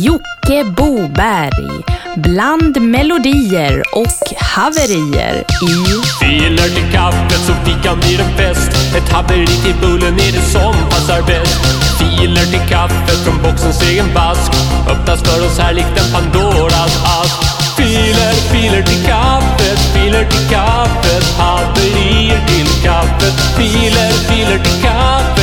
Jocke Boberg. Bland melodier och haverier i Filer till kaffet så fikan blir en fest Ett haveri till bullen är det som passar bäst. Filer till kaffet från boxens egen vask Öppnas för oss här likt en Pandoras ask. Filer, filer till kaffet, filer till kaffet. Haverier till kaffet. Filer, filer till kaffet,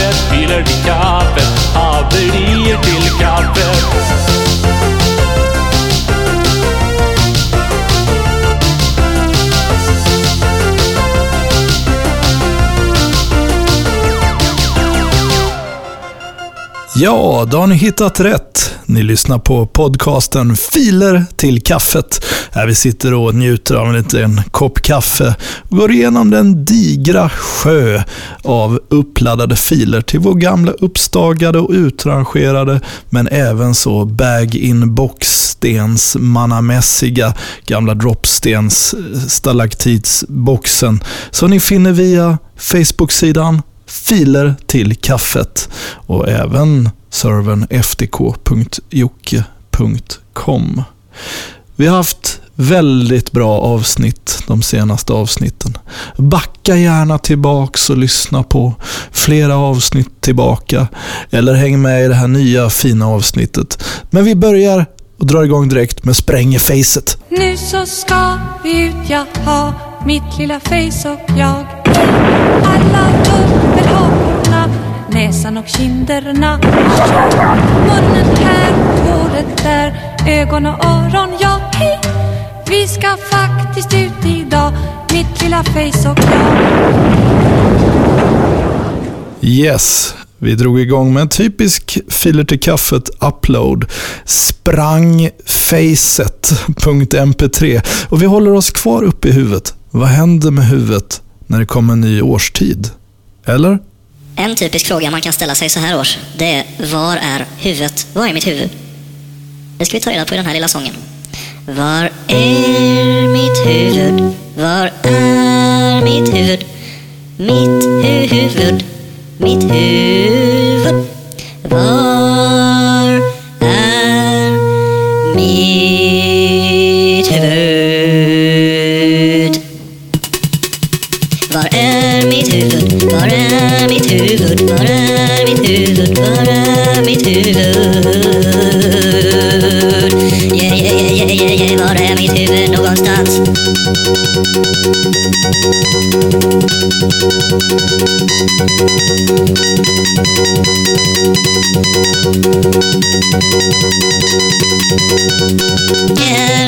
Ja, då har ni hittat rätt. Ni lyssnar på podcasten Filer till kaffet. Här vi sitter och njuter av en liten kopp kaffe och går igenom den digra sjö av uppladdade filer till vår gamla uppstagade och utrangerade, men även så bag-in-box stensmannamässiga gamla droppstens stalaktitsboxen som ni finner via Facebook-sidan filer till kaffet och även servern ftk.jocke.com. Vi har haft väldigt bra avsnitt de senaste avsnitten. Backa gärna tillbaks och lyssna på flera avsnitt tillbaka eller häng med i det här nya fina avsnittet. Men vi börjar och drar igång direkt med Sprängefacet. Nu så ska vi ut, jag har mitt lilla face och jag Alla tog näsan och kinderna Munnen här, håret där, ögon och öron, ja hej Vi ska faktiskt ut idag, mitt lilla face och jag Yes, vi drog igång med en typisk filer till kaffet-upload. Sprangfacet.mp3 och vi håller oss kvar uppe i huvudet. Vad händer med huvudet när det kommer en ny årstid? Eller? En typisk fråga man kan ställa sig så här års, det är var är huvudet? Var är mitt huvud? Det ska vi ta reda på i den här lilla sången. Var är mitt huvud? Var är mitt huvud? Mitt huvud, mitt huvud. Var huvud? Yeah, yeah, yeah, yeah, yeah, yeah. Var är mitt huvud någonstans?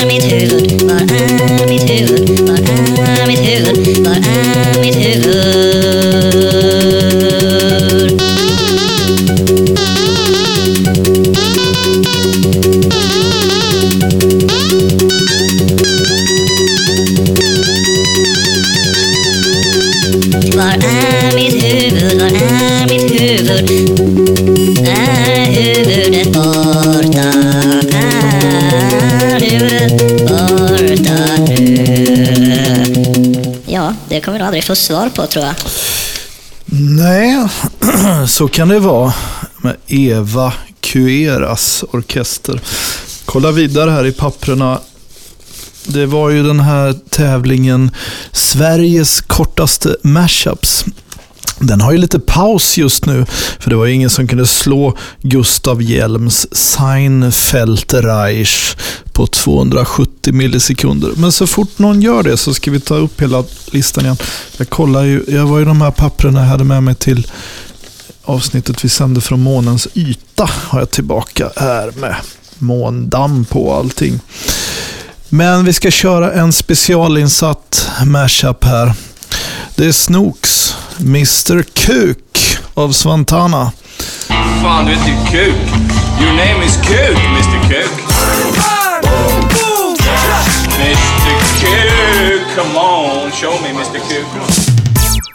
är mitt huvud? Var är mitt huvud? Var är mitt huvud? Var är mitt huvud? Huvudet borta? Är huvudet borta nu? Ja, det kommer du aldrig få svar på tror jag. Nej, så kan det vara med Eva Kueras orkester. Kolla vidare här i papprena. Det var ju den här tävlingen Sveriges kortaste mashups. Den har ju lite paus just nu, för det var ju ingen som kunde slå Gustav Hjelms Seinfeld-Reich på 270 millisekunder. Men så fort någon gör det så ska vi ta upp hela listan igen. Jag kollar ju, jag var ju de här papperna jag hade med mig till avsnittet vi sände från månens yta har jag tillbaka här med måndamm på allting. Men vi ska köra en specialinsatt mashup här. Det är Snooks, Mr Kuk av Svantana. Fan, du heter ju Kuk. Your name is Kuk, Mr Kuk. Mr Kuk, come on, show me Mr Kuk.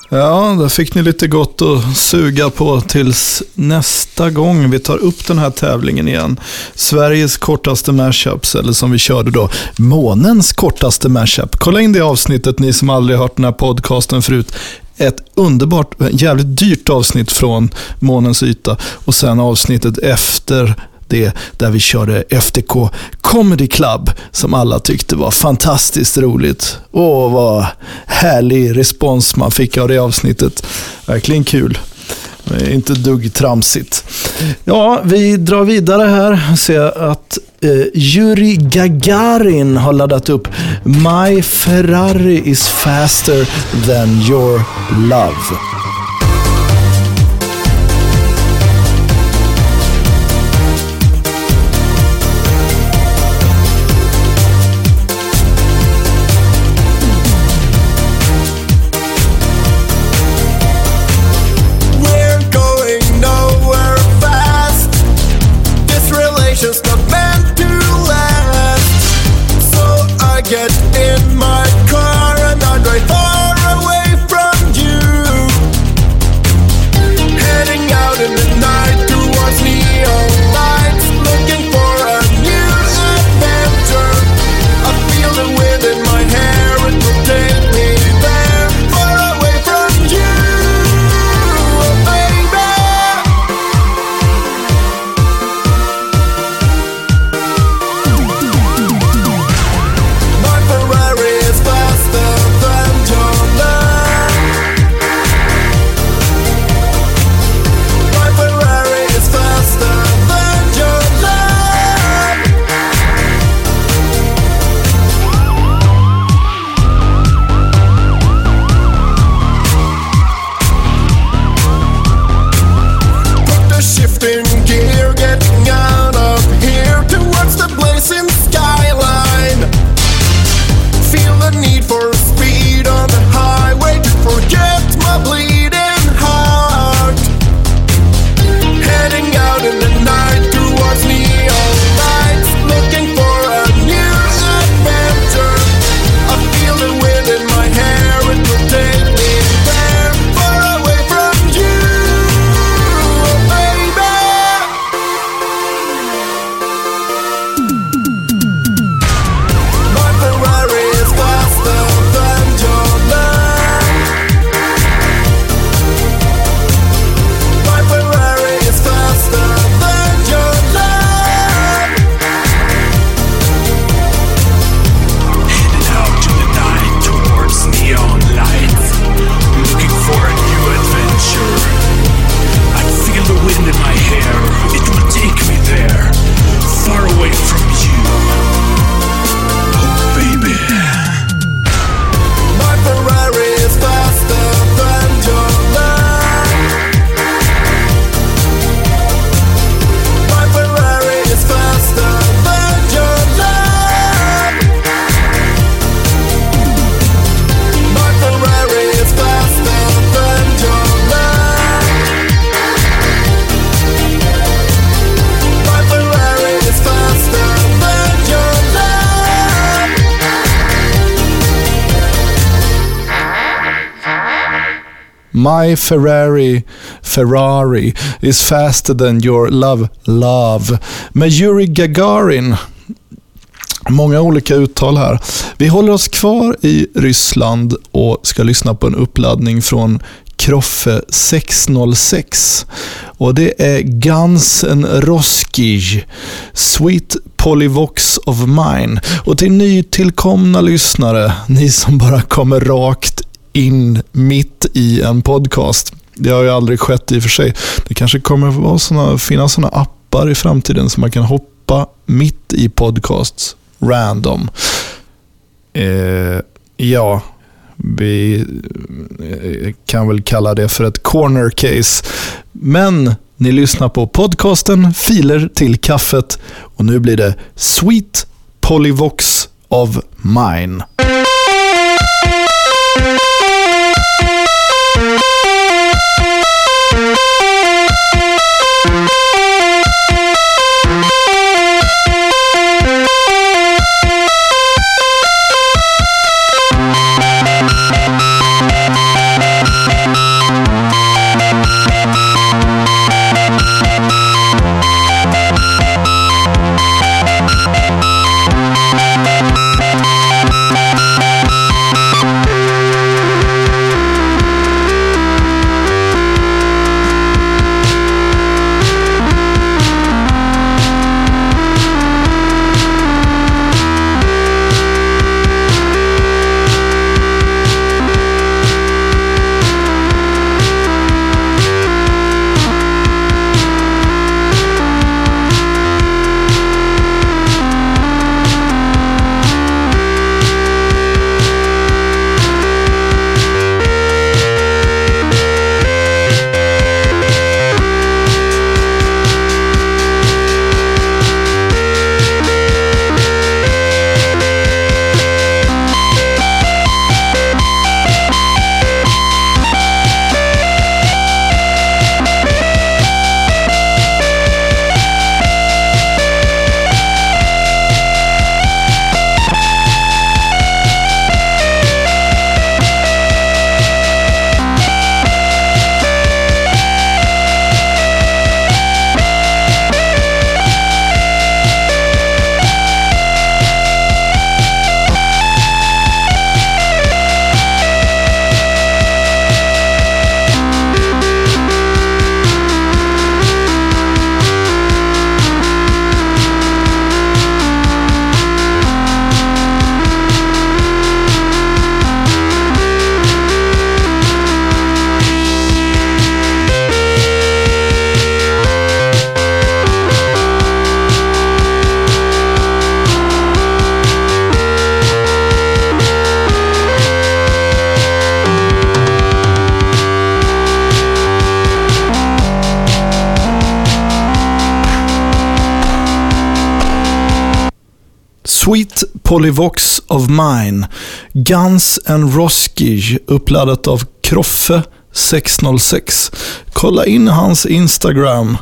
Ja, där fick ni lite gott att suga på tills nästa gång vi tar upp den här tävlingen igen. Sveriges kortaste mashups, eller som vi körde då, månens kortaste mashup. Kolla in det avsnittet, ni som aldrig hört den här podcasten förut. Ett underbart, jävligt dyrt avsnitt från månens yta och sen avsnittet efter det där vi körde FTK Comedy Club som alla tyckte var fantastiskt roligt. Åh, vad härlig respons man fick av det avsnittet. Verkligen kul. Inte dugg tramsigt. Ja, vi drar vidare här. Ser att Uh, Yuri Gagarin har laddat upp My Ferrari is faster than your love. My Ferrari, Ferrari is faster than your love, love. Med Yuri Gagarin. Många olika uttal här. Vi håller oss kvar i Ryssland och ska lyssna på en uppladdning från Kroffe 606. Och det är Guns N' Roskij, Sweet Polyvox of Mine. Och till nytillkomna lyssnare, ni som bara kommer rakt in mitt i en podcast. Det har ju aldrig skett i och för sig. Det kanske kommer vara såna, finnas sådana appar i framtiden som man kan hoppa mitt i podcasts random. Eh, ja, vi eh, kan väl kalla det för ett corner case. Men ni lyssnar på podcasten Filer till kaffet och nu blir det Sweet Polyvox of Mine. Sweet Polyvox of Mine. Guns and Roskige uppladdat av Kroffe 606. Kolla in hans Instagram.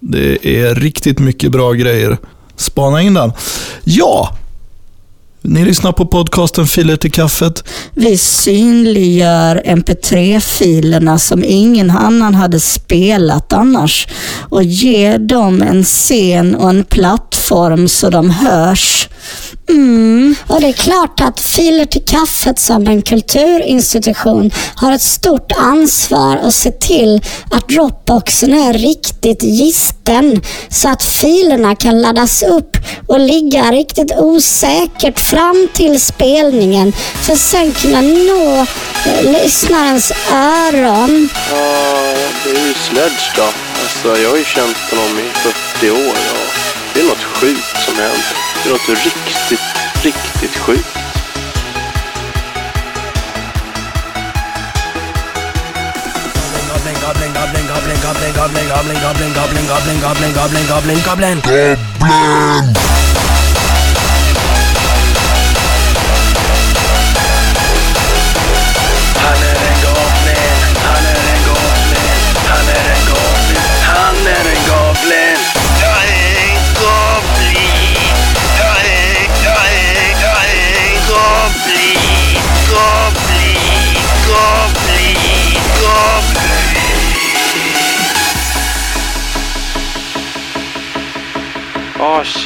Det är riktigt mycket bra grejer. Spana in den. Ja, ni lyssnar på podcasten Filer till kaffet. Vi synliggör mp3-filerna som ingen annan hade spelat annars och ger dem en scen och en plattform så de hörs. Mm. Och det är klart att Filer till kaffet som en kulturinstitution har ett stort ansvar att se till att Dropboxen är riktigt gisten så att filerna kan laddas upp och ligga riktigt osäkert fram till spelningen för att sen kunna nå eh, lyssnarens öron. Ja, det är ju Sledge då. Alltså, jag har ju känt honom i 40 år Ja. det är något sjukt som händer. Det är något riktigt, riktigt sjukt. Goblin!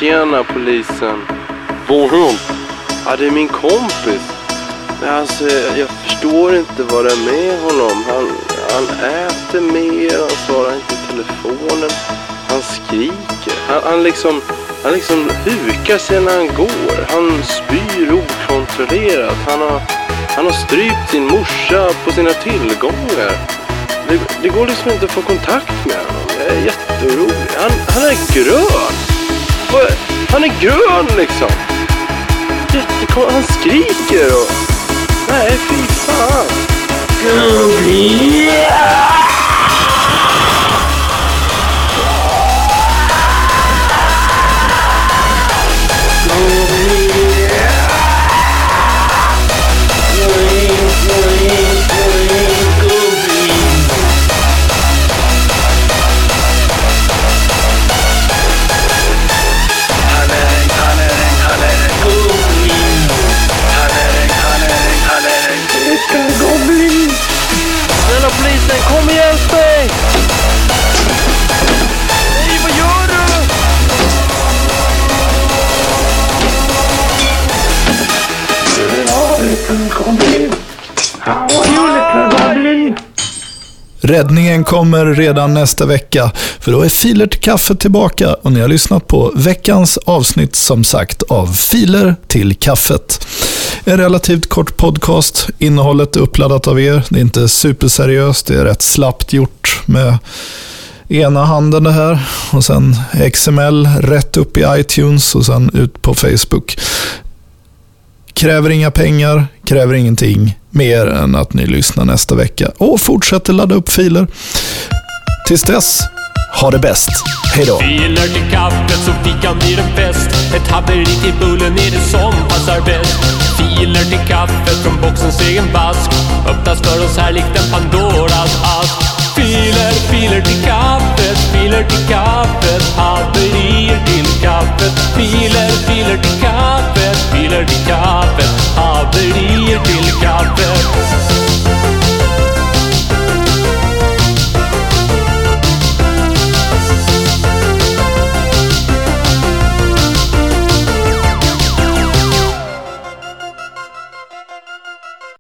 Tjena polisen. Vad har? Ja, det är min kompis. Men alltså, jag förstår inte vad det är med honom. Han, han äter mer, han svarar inte i telefonen. Han skriker. Han, han liksom, han liksom hukar sig när han går. Han spyr okontrollerat. Han har, han har strypt sin morsa på sina tillgångar. Det, det går liksom inte att få kontakt med honom. Jag är jätteorolig. Han, han är grön. Vad- Han är grön liksom. Jättekonstigt. Han skriker och... Nej, fy fan. Han Räddningen kommer redan nästa vecka, för då är Filer till kaffet tillbaka och ni har lyssnat på veckans avsnitt som sagt av Filer till kaffet. En relativt kort podcast, innehållet är uppladdat av er, det är inte superseriöst, det är rätt slappt gjort med ena handen det här och sen XML rätt upp i iTunes och sen ut på Facebook. Kräver inga pengar, kräver ingenting mer än att ni lyssnar nästa vecka och fortsätter ladda upp filer. Tills dess, ha det bäst. Hej då! Filer till kaffet så fikan blir en fest Ett haveri till bullen är det som passar bäst Filer till kaffet från boxens egen vask Öppnas för oss här likt en Pandoras ask Filer, filer till kaffet, filer till kaffet, haverier till kaffet. Filer, filer till kaffet, filer till kaffet, haverier till kaffet.